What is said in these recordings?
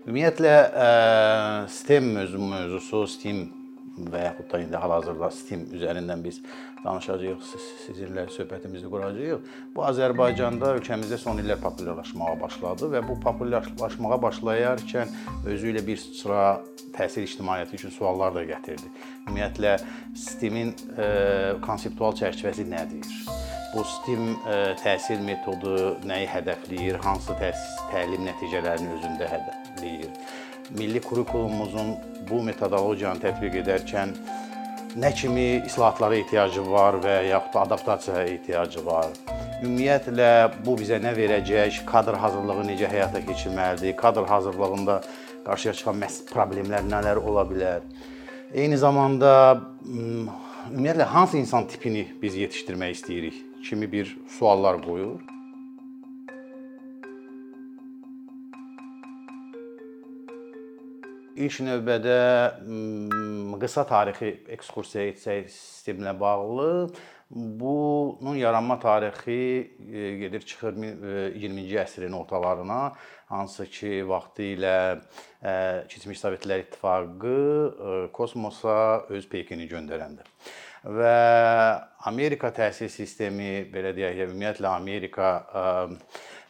Ümumiyyətlə STEM mövzusu, STEAM və yaxud da indi hal-hazırda STEAM üzərindən biz danışacağıq, sizinlə söhbətimizi quracağıq. Bu Azərbaycanda ölkəmizdə son illər populyarlaşmağa başladı və bu populyarlaşmağa başlayarkən özü ilə bir sıra təhsil ictimaiyyəti üçün suallar da gətirdi. Ümumiyyətlə STEAM-in konseptual çərçivəsi nədir? Bu STEAM təhsil metodu nəyi hədəfləyir? Hansı təlim nəticələrini özündə hədəfləyir? Milli kurikulumumuzun bu metodologiyanı tətbiq edərkən nə kimi islahatlara ehtiyacı var və yaxud da adaptasiyaya ehtiyacı var? Ümumiyyətlə bu bizə nə verəcək? Kadr hazırlığı necə həyata keçirməlidir? Kadr hazırlığında qarşıya çıxan problemlər nələr ola bilər? Eyni zamanda ümumiyyətlə hansı insan tipini biz yetişdirmək istəyirik kimi bir suallar qoyur. İlk növbədə qısa tarixi ekskursiya etsək sistemlə bağlı, bunun yaranma tarixi gedir çıxır 20-ci əsrin ortalarına, hansı ki, vaxtilə keçmiş Sovetlər İttifaqı kosmosa öz peykini göndərəndə və Amerika təhsil sistemi belə deyək, ümumiyyətlə Amerika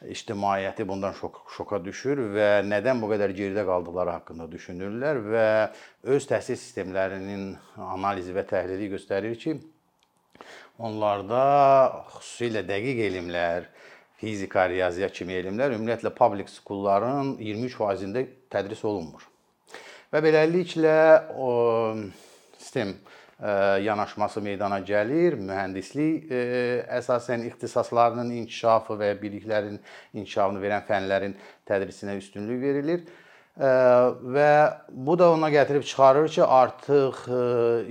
ictimaiyyəti bundan şok şoka düşür və nədən bu qədər geridə qaldıqları haqqında düşünürlər və öz təhsil sistemlərinin analizi və təhlili göstərir ki, onlarda xüsusilə dəqiq elmlər, fizika, riyaziyyat kimi elmlər ümumiyyətlə public schoolların 23%-də tədris olunmur. Və beləliklə o sistem yanaşması meydana gəlir. Mühəndislik əsasən ixtisaslarının inkişafı və biliklərin inkişafını verən fənlərin tədrisinə üstünlük verilir. Və bu da ona gətirib çıxarır ki, artıq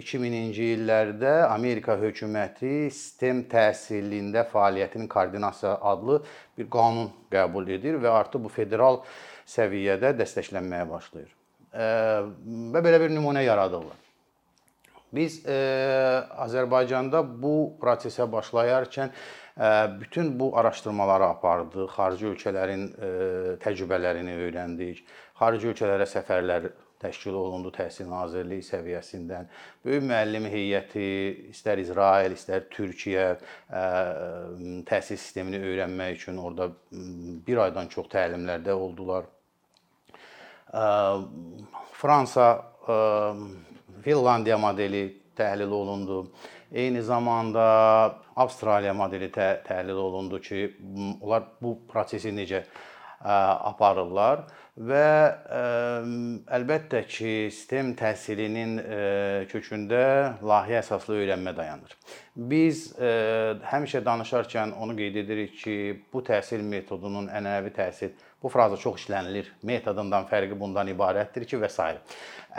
2000-ci illərdə Amerika hökuməti sistem təhsilində fəaliyyətinin koordinasiya adlı bir qanun qəbul edir və artıq bu federal səviyyədə dəstəklənməyə başlayır. Və belə bir nümunə yaradırlar. Biz e, Azərbaycanda bu prosesə başlayarkən e, bütün bu araşdırmaları apardıq, xarici ölkələrin e, təcrübələrini öyrəndik. Xarici ölkələrə səfərlər təşkil olundu Təhsil Nazirliyi səviyyəsindən. Böyük müəllim heyəti istər İsrail, istər Türkiyə təhsil sistemini öyrənmək üçün orada bir aydan çox təlimlərdə oldular. Fransa Finlandiya modeli təhlil olundu. Eyni zamanda Avstraliya modeli tə təhlil olundu ki, onlar bu prosesi necə aparırlar və ə, əlbəttə ki, sistem təhsilinin ə, kökündə layihə əsaslı öyrənmə dayanır. Biz ə, həmişə danışarkən onu qeyd edirik ki, bu təhsil metodunun ənənəvi təhsil bu fraza çox işlənilir. Metodundan fərqi bundan ibarətdir ki, və s.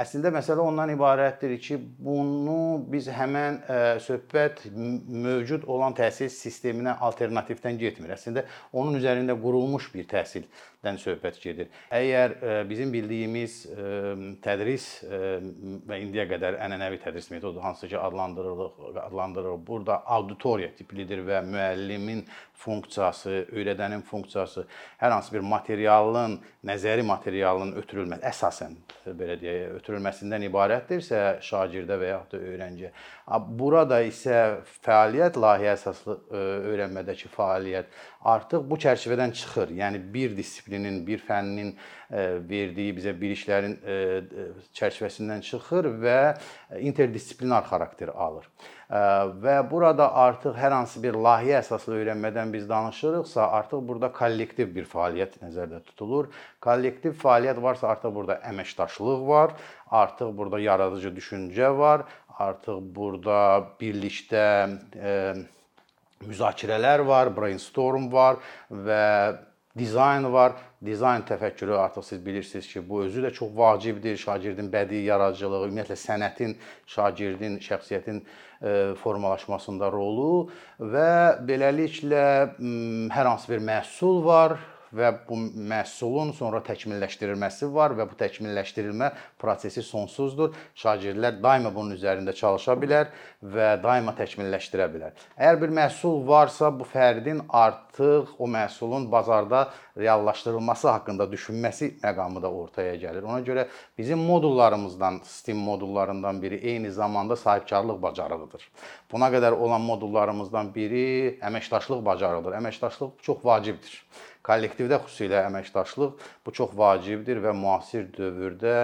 Əslində məsələ ondan ibarətdir ki, bunu biz həmən ə, söhbət mövcud olan təhsil sisteminə alternativdən getmir. Əslində onun üzərində qurulmuş bir təhsildən söhbət gedir. Əgər ə, bizim bildiyimiz ə, tədris və indiyə qədər ənənəvi tədris metodu hansı ki adlandırılır, adlandırılır. Burada auditoriya tiplidir və müəllimin funksiyası, öyrədənin funksiyası hər hansı bir materialın, nəzəri materialın ötürülməsi əsasən belə deyək, ötürülməsindən ibarətdirsə şagirdə və yaxud da öyrənciyə. Burada isə fəaliyyət layihə əsaslı öyrənmədəki fəaliyyət artıq bu çərçivədən çıxır. Yəni bir disiplinin, bir fənnin verdiyi bizə biliklərin çərçivəsindən çıxır və interdisiplinar xarakter alır. Və burada artıq hər hansı bir layihə əsaslı öyrənmədən biz danışırıqsa, artıq burada kollektiv bir fəaliyyət nəzərdə tutulur. Kollektiv fəaliyyət varsa, artıq burada əməkdaşlıq var, artıq burada yaradıcı düşüncə var, artıq burada birlikdə e, müzakirələr var, brainstorm var və dizayn var. Dizayn təfəkkürü artıq siz bilirsiniz ki, bu özü də çox vacibdir. Şagirdin bədii yaradıcılığı, ümumiyyətlə sənətin, şagirdin şəxsiyyətin e, formalaşmasında rolu və beləliklə hər hansı bir məhsul var və bu məhsulun sonra təkmilləşdirilməsi var və bu təkmilləşdirilmə prosesi sonsuzdur. Şagirdlər daima bunun üzərində çalışa bilər və daima təkmilləşdirə bilər. Əgər bir məhsul varsa, bu fərdin artıq o məhsulun bazarda reallaşdırılması haqqında düşünməsi məqamı da ortaya gəlir. Ona görə bizim modullarımızdan, STEAM modullarından biri eyni zamanda sahibkarlıq bacarığıdır. Buna qədər olan modullarımızdan biri əməkdaşlıq bacarığıdır. Əməkdaşlıq çox vacibdir. Kollektivdə xüsusilə əməkdaşlıq bu çox vacibdir və müasir dövrdə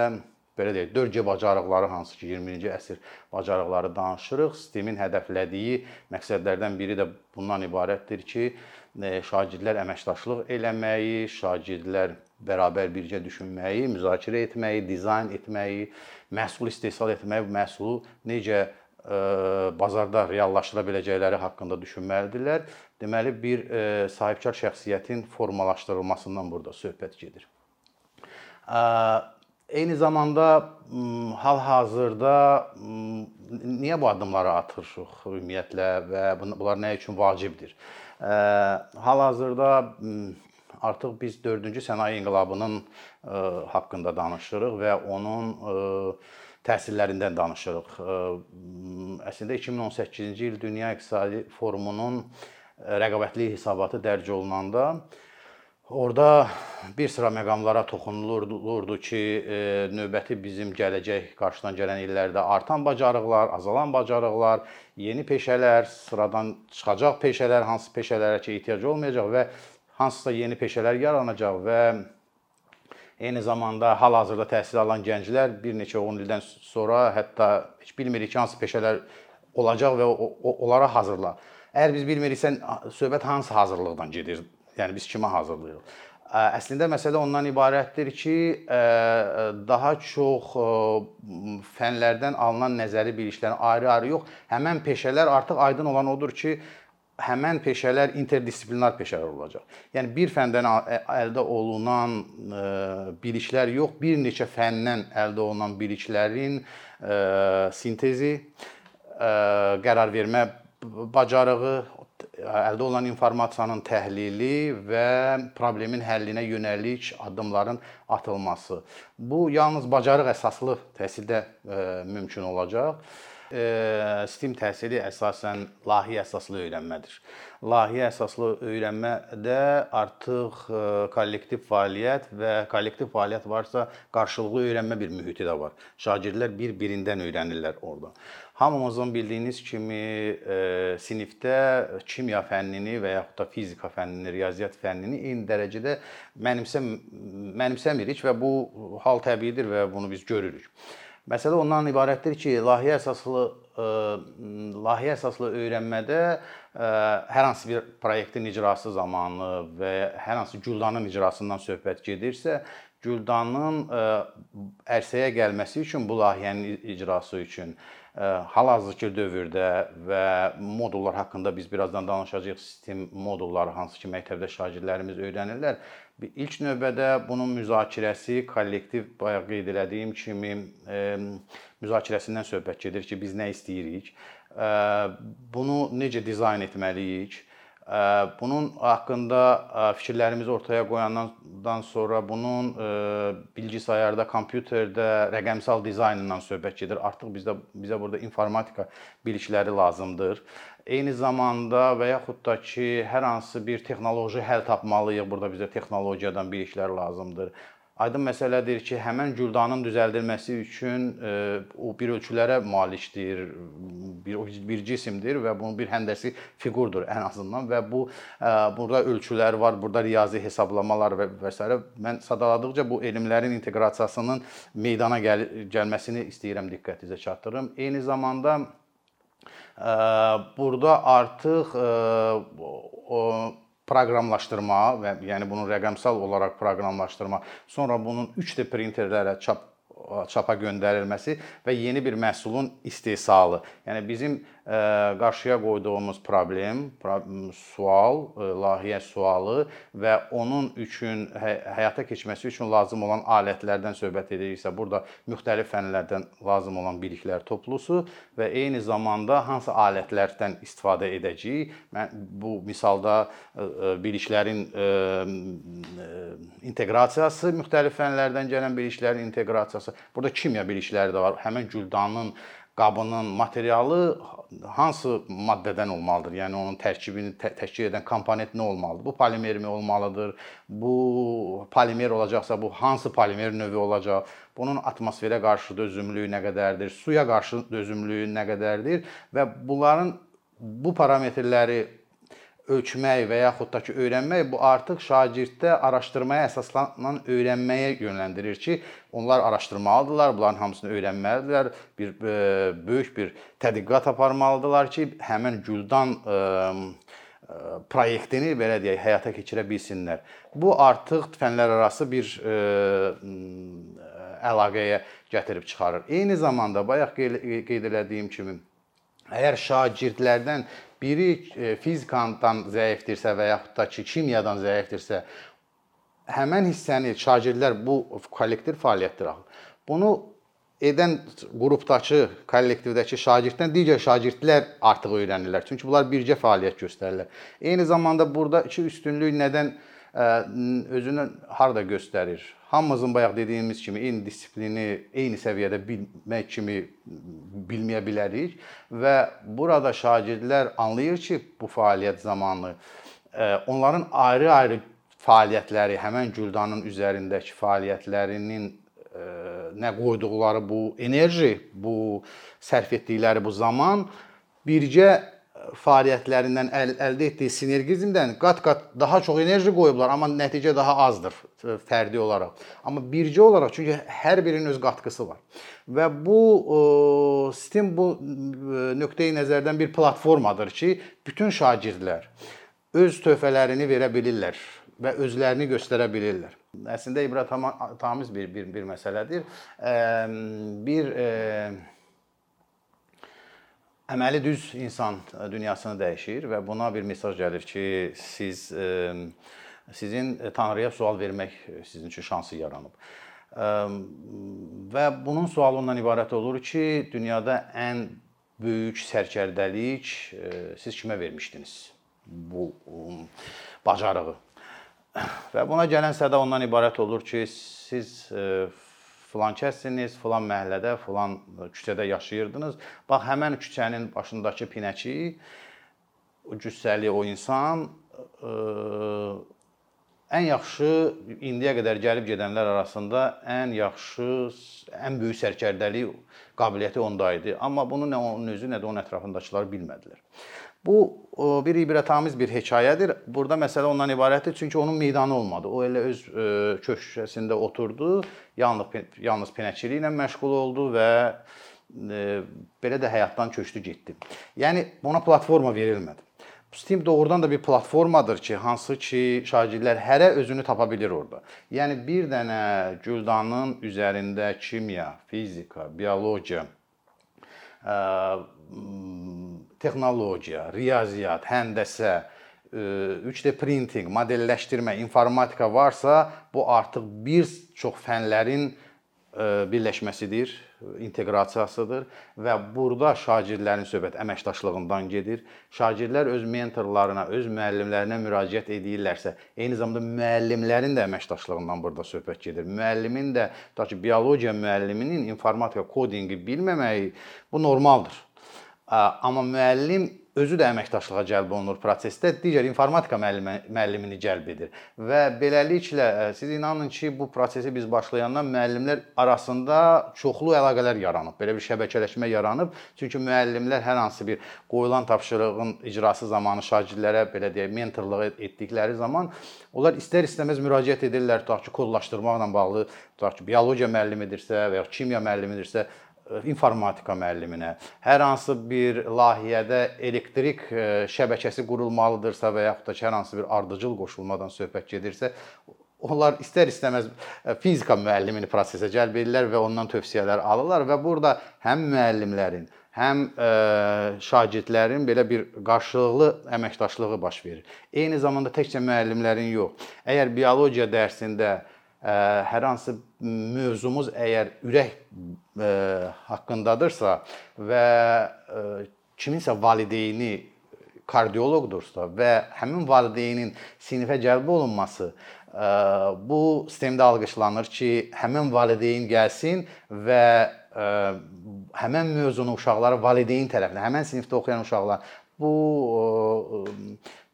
belə deyək, 4G bacarıqları hansı ki 20-ci əsr bacarıqları danışırıq. STEAM-in hədəflədiyi məqsədlərdən biri də bundan ibarətdir ki, e, şagirdlər əməkdaşlıq eləməyi, şagirdlər bərabər birgə düşünməyi, müzakirə etməyi, dizayn etməyi, məhsul istehsal etməyi, məhsulu necə e, bazarda reallaşdıra biləcəkləri haqqında düşünməlidirlər. Deməli bir e, sahibkar şəxsiyyətin formalaşdırılmasından burada söhbət gedir. Eyni zamanda hal-hazırda niyə bu addımları atırıq ümumiyyətlə və bunlar nə üçün vacibdir? Hal-hazırda artıq biz 4-cü sənaye inqilabının haqqında danışırıq və onun təsirlərindən danışırıq. Əslində 2018-ci il Dünya İqtisadi Forumunun rəqabətli hesabatı dərc olunanda Orda bir sıra məqamlara toxunulurdu ki, e, növbəti bizim gələcək qarşıdan gələn illərdə artan bacarıqlar, azalan bacarıqlar, yeni peşələr, sıradan çıxacaq peşələr, hansı peşələrə ki ehtiyac olmayacaq və hansısa yeni peşələr yaranacaq və eyni zamanda hal-hazırda təhsil alan gənclər bir neçə 10 ildən sonra hətta heç bilmirik ki, hansı peşələr olacaq və onlara hazırla. Əgər biz bilmiriksə, söhbət hansı hazırlıqdan gedir? Yəni biz kimə hazırlayırıq? Əslində məsələ ondan ibarətdir ki, daha çox fənlərdən alınan nəzəri biliklərin ayrı-ayrı yox, həmin peşələr artıq aydın olan odur ki, həmin peşələr interdisiplinar peşələr olacaq. Yəni bir fəndən əldə olunan biliklər yox, bir neçə fəndən əldə olunan biliklərin sintezi, qərar vermə bacarığı, əldə olunan informasiyanın təhlili və problemin həllinə yönəlik addımların atılması. Bu yalnız bacarıq əsaslı təhsildə e, mümkün olacaq. STEAM təhsili əsasən layihə əsaslı öyrənmədir. Layihə əsaslı öyrənmədə artıq kollektiv fəaliyyət və kollektiv fəaliyyət varsa, qarşılıqlı öyrənmə bir mühiti də var. Şagirdlər bir-birindən öyrənirlər orada. Hamımızın bildiyiniz kimi sinifdə kimya fənnini və yaxud da fizika fənnini, riyaziyyat fənnini eyni dərəcədə mənimsəm mənimsəmirik və bu hal təbiidir və bunu biz görürük. Məsələ ondan ibarətdir ki, layihə əsaslı e, layihə əsaslı öyrənmədə e, hər hansı bir proyektin icrası zamanı və hər hansı güldanın icrasından söhbət gedirsə, güldanın e, ərsəyə gəlməsi üçün bu layihənin icrası üçün hal-hazırki dövrdə və modullar haqqında biz birazdan danışacağıq. Sistem modulları hansı ki, məktəbdə şagirdlərimiz öyrənirlər. İlk növbədə bunun müzakirəsi, kollektiv bayaq qeyd elədiyim kimi müzakirəsindən söhbət gedir ki, biz nə istəyirik, bunu necə dizayn etməliyik, Bunun haqqında fikirlərimizi ortaya qoyandan sonra bunun bilgisayarda, kompüterdə rəqəmsal dizaynından söhbət gedir. Artıq bizdə bizə burada informatika bilikləri lazımdır. Eyni zamanda və yaxud da ki, hər hansı bir texnoloji həll tapmalıyıq. Burada bizə texnologiyadan biliklər lazımdır. Aydın məsələdir ki, həmin güldanın düzəldilməsi üçün e, o bir ölçülərə malikdir, bir bir cisimdir və bunun bir həndəsi fiqurdur ən azından və bu e, burada ölçülər var, burada riyazi hesablamalar və və s. Mən sadaladıqca bu elmlərin inteqrasiyasının meydana gəl gəlməsini istəyirəm diqqətinizə çatdırım. Eyni zamanda e, burada artıq o proqramlaşdırma və yəni bunu rəqəmsal olaraq proqramlaşdırma, sonra bunun 3D printerlərə çap çapa göndərilməsi və yeni bir məhsulun istehsalı. Yəni bizim qarşıya qoyduğumuz problem, sual, layihə sualı və onun üçün hə, həyata keçməsi üçün lazım olan alətlərdən söhbət ediriksə, burada müxtəlif fənlərdən lazım olan biliklər toplusu və eyni zamanda hansı alətlərdən istifadə edəcəyik. Mən bu misalda biliklərin inteqrasiyası, müxtəlif fənlərdən gələn biliklərin inteqrasiyası. Burada kimya bilikləri də var. Həmin güldanın qabının materialı hansı maddədən olmalıdır? Yəni onun tərkibini tə təşkil edən komponent nə olmalıdır? Bu polimermi olmalıdır? Bu polimer olacaqsa bu hansı polimer növü olacaq? Bunun atmosferə qarşı dözümlülüyü nə qədərdir? Suya qarşı dözümlülüyü nə qədərdir? Və bunların bu parametrləri ölçmək və yaxud da ki, öyrənmək bu artıq şagirddə araşdırmaya əsaslanan öyrənməyə yönləndirir ki, onlar araşdırmalıdırlar, bunların hamısını öyrənməlidirlər, bir e, böyük bir tədqiqat aparmalıdırlar ki, həmin Güldan e, e, proyektini belə deyək, həyata keçirə bilsinlər. Bu artıq fənlərarası bir e, əlaqəyə gətirib çıxarır. Eyni zamanda bayaq qeyd elədiyim kimi əgər şagirdlərdən biri e, fizikandan zəifdirsə və yaxud da ki, kimyadan zəifdirsə, həmin hissəni şagirdlər bu kollektiv fəaliyyətdir axı. Bunu edən qrupdakı, kollektivdəki şagirddən digər şagirdlər artıq öyrənirlər. Çünki bunlar birgə fəaliyyət göstərirlər. Eyni zamanda burada iki üstünlük nədən özünü harda göstərir? Hamımızın bayaq dediyimiz kimi eyni disiplini eyni səviyyədə bilmək kimi bilməyə bilərik və burada şagirdlər anlayır ki, bu fəaliyyət zamanı onların ayrı-ayrı fəaliyyətləri, həmin Güldanın üzərindəki fəaliyyətlərinin nə qoyduqları bu enerji, bu sərf etdikləri bu zaman birgə fəaliyyətlərindən əl, əldə etdiyi sinergizmdən qat-qat daha çox enerji qoyublar, amma nəticə daha azdır fərdi olaraq. Amma bircə olaraq çünki hər birinin öz qatqısı var. Və bu sistem bu e, nöqteyi nəzərdən bir platformadır ki, bütün şagirdlər öz töhfələrini verə bilirlər və özlərini göstərə bilirlər. Əslində ibrətamiz bir bir bir məsələdir. Bir e, əməli düz insan e, dünyasını dəyişir və buna bir mesaj gəlir ki, siz e, sizin Tanrıya sual vermək sizin üçün şansı yaranıb. E, və bunun sualı ondan ibarət olur ki, dünyada ən böyük sərkərdəlik siz kimə vermişdiniz bu bacarığı? Və buna gələn səda ondan ibarət olur ki, siz filan kəssiniz, filan məhəllədə, filan küçədə yaşayırdınız. Bax həmin küçənin başındakı pinəçi, o cüssəli o insan ə, ən yaxşı indiyə qədər gəlib gedənlər arasında ən yaxşı, ən böyük sərkərdəlik qabiliyyəti onda idi. Amma bunu nə onun özü, nə də onun ətrafındakılar bilmədilər. Bu bir ibrətamiz bir hekayədir. Burada məsələ ondan ibarətdir, çünki onun meydanı olmadı. O elə öz e, köşkəsində oturdu, yalnız yalnız pinəçiliklə məşğul oldu və e, belə də həyatdan köçdü getdi. Yəni buna platforma verilmədi. Steam doğrudan da bir platformadır ki, hansı ki şagirdlər hərə özünü tapa bilir orada. Yəni bir dənə Güldanın üzərində kimya, fizika, biologiya, ə, texnologiya, riyaziyyat, həndəsə, 3D e, printing, modelləşdirmə, informatika varsa, bu artıq bir çox fənlərin e, birləşməsidir, inteqrasiyasıdır və burada şagirdlərin söhbət əməkdaşlığından gedir. Şagirdlər öz mentorlarına, öz müəllimlərinə müraciət edirlərsə, eyni zamanda müəllimlərin də əməkdaşlığından burada söhbət gedir. Müəllimin də, tutaq ki, biologiya müəlliminin informatika kodinqi bilməməyi bu normaldır. Amma müəllim özü də əməkdaşlığa cəlb olunur prosesdə, digər informatika müəllimi, müəllimini cəlb edir. Və beləliklə siz inanın ki, bu prosesi biz başlayandan müəllimlər arasında çoxlu əlaqələr yaranıb. Belə bir şəbəkələşmə yaranıb. Çünki müəllimlər hər hansı bir qoyulan tapşırığın icrası zamanı şagirdlərə belə deyək, mentorluq etdikləri zaman onlar istər-istəməz müraciət edirlər tutaq ki, kodlaşdırmaqla bağlı, tutaq ki, biologiya müəllimidirsə və ya kimya müəllimidirsə, informatika müəlliminə, hər hansı bir layihədə elektrik e, şəbəkəsi qurulmalıdırsa və yaxud da ki, hər hansı bir ardıcıl qoşulmadan söhbət gedirsə, onlar istər-istəməz e, fizika müəllimini prosesə cəlb edirlər və ondan tövsiyələr alırlar və burada həm müəllimlərin, həm şagirdlərin belə bir qarşılıqlı əməkdaşlığı baş verir. Eyni zamanda təkcə müəllimlərin yox. Əgər biologiya dərsində hər hansı mövzumuz əgər ürək haqqındadırsa və kiminsə valideyni kardioloqdursa və həmin valideynin sinifə cəlb olunması bu sistemdə alqışlanır ki, həmin valideyn gəlsin və həmin mövzunu uşaqlara valideyn tərəfindən, həmin sinifdə oxuyan uşaqlar bu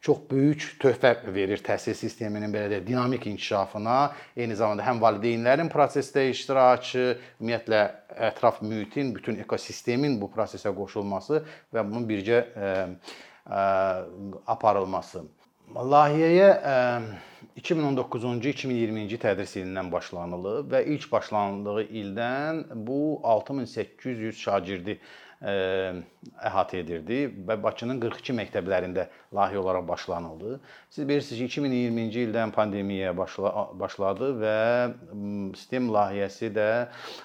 çox böyük töhfə verir təhsil sisteminin belə deyək, dinamik inkişafına, eyni zamanda həm valideynlərin prosesdə iştirakı, ümumiyyətlə ətraf mühitin, bütün ekosistemin bu prosesə qoşulması və bunun birgə aparılması. Layihəyə 2019-cu 2020-ci tədris ilindən başlanılıb və ilk başlanıldığı ildən bu 6800 şagirdi əhatə edirdi və Bakının 42 məktəblərində layihə olaraq başlanıldı. Siz bilirsiniz ki, 2020-ci ildən pandemiya başla başladı və sistem layihəsi də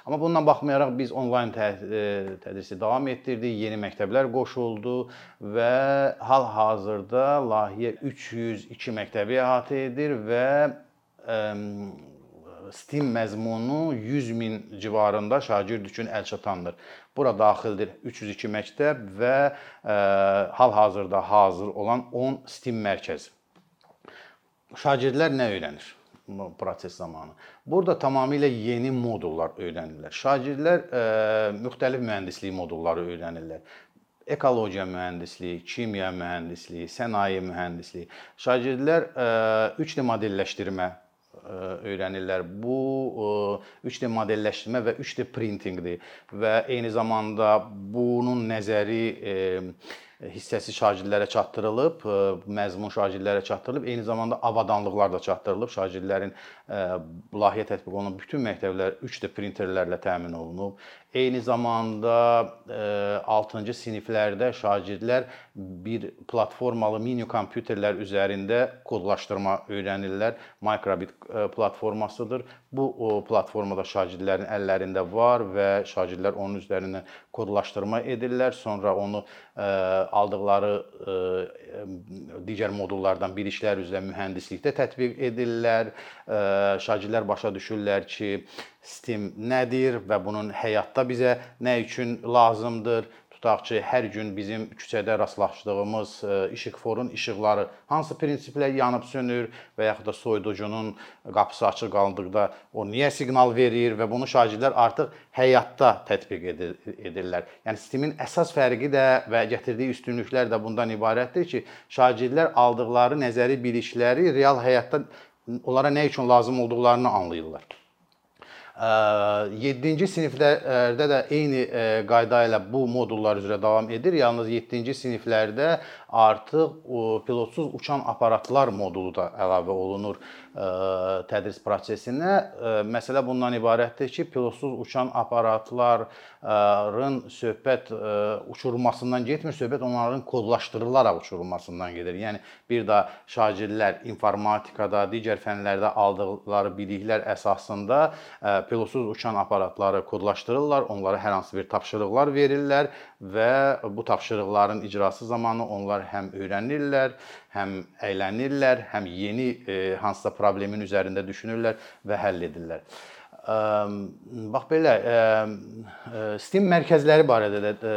amma bundan baxmayaraq biz onlayn tədrisi davam etdirdik, yeni məktəblər qoşuldu və hal-hazırda layihə 302 məktəbi əhatə edir və STEAM məzmunu 100 min civarında şagird üçün əlçatandır. Bura daxildir 302 məktəb və e, hal-hazırda hazır olan 10 STEAM mərkəzi. Şagirdlər nə öyrənir bu proses zamanı? Burada tamamilə yeni modullar öyrənirlər. Şagirdlər e, müxtəlif mühəndislik modulları öyrənirlər ekologiya mühəndisliyi, kimya mühəndisliyi, sənaye mühəndisliyi. Şagirdlər 3D e, modelləşdirmə öyrənirlər. Bu 3D modelləşdirmə və 3D printinqdir və eyni zamanda bunun nəzəri hissəsi şagirdlərə çatdırılıb, e, məzmun şagirdlərə çatdırılıb, eyni zamanda avadanlıqlar da çatdırılıb. Şagirdlərin e, layihə tətbiq olunan bütün məktəblər 3D printerlərlə təmin olunub. Eyni zamanda 6-cı e, siniflərdə şagirdlər bir platformalı mini kompüterlər üzərində kodlaşdırma öyrənirlər. Microbit platformasıdır. Bu platformada şagirdlərin əllərində var və şagirdlər onun üzərindən kodlaşdırma edirlər. Sonra onu aldıqları digər modullardan bir işlər üzrə mühəndislikdə tətbiq edirlər. Şagirdlər başa düşürlər ki, STEM nədir və bunun həyatda bizə nə üçün lazımdır Tutaq ki, hər gün bizim küçədə rastlaşdığımız e, işıqforun işıqları hansı prinsiplə yanıb sönür və yaxud da soyuducunun qapısı açıq qaldıqda o niyə siqnal verir və bunu şagirdlər artıq həyatda tətbiq edirlər. Yəni sistemin əsas fərqi də və gətirdiyi üstünlüklər də bundan ibarətdir ki, şagirdlər aldıqları nəzəri bilikləri real həyatda onlara nə üçün lazım olduqlarını anlayırlar. 7-ci siniflərdə də eyni qayda ilə bu modullar üzrə davam edir. Yalnız 7-ci siniflərdə artıq pilotsuz uçan aparatlar modulu da əlavə olunur tədris prosesinə. Məsələ bundan ibarətdir ki, pilotsuz uçan aparatların söhbət uçurulmasından getmir, söhbət onların kodlaşdırılaraq uçurulmasından gedir. Yəni bir də şagirdlər informatikada, digər fənlərdə aldıqları biliklər əsasında pilotsuz uçan aparatları kodlaşdırırlar, onlara hər hansı bir tapşırıqlar verirlər və bu tapşırıqların icrası zamanı onlar həm öyrənirlər, həm əylənirlər, həm yeni e, hansısa problemin üzərində düşünürlər və həll edirlər. Bax belə STEAM mərkəzləri barədə də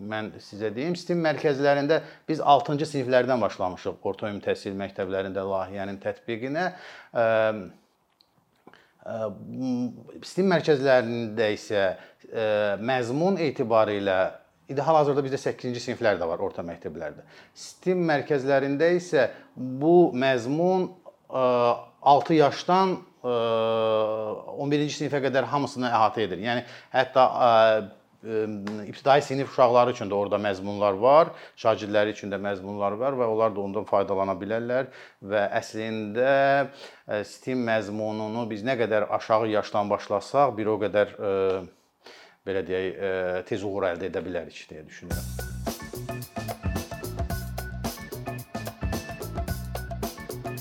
mən sizə deyim. STEAM mərkəzlərində biz 6-cı siniflərdən başlamışıq orta ümumi təhsil məktəblərində layihənin tətbiqinə. STEAM mərkəzlərində isə məzmun etibarilə İndi hal-hazırda bizdə 8-ci siniflər də var orta məktəblərdə. STEAM mərkəzlərində isə bu məzmun 6 yaşdan 11-ci sinifə qədər hamısını əhatə edir. Yəni hətta ibtidai sinif uşaqları üçün də orada məzmunlar var, şagirdləri üçün də məzmunlar var və onlar da ondan faydalana bilərlər və əslində STEAM məzmununu biz nə qədər aşağı yaşdan başlasaq, bir o qədər belə deyək, tez uğur əldə edə bilərik deyə düşünürəm.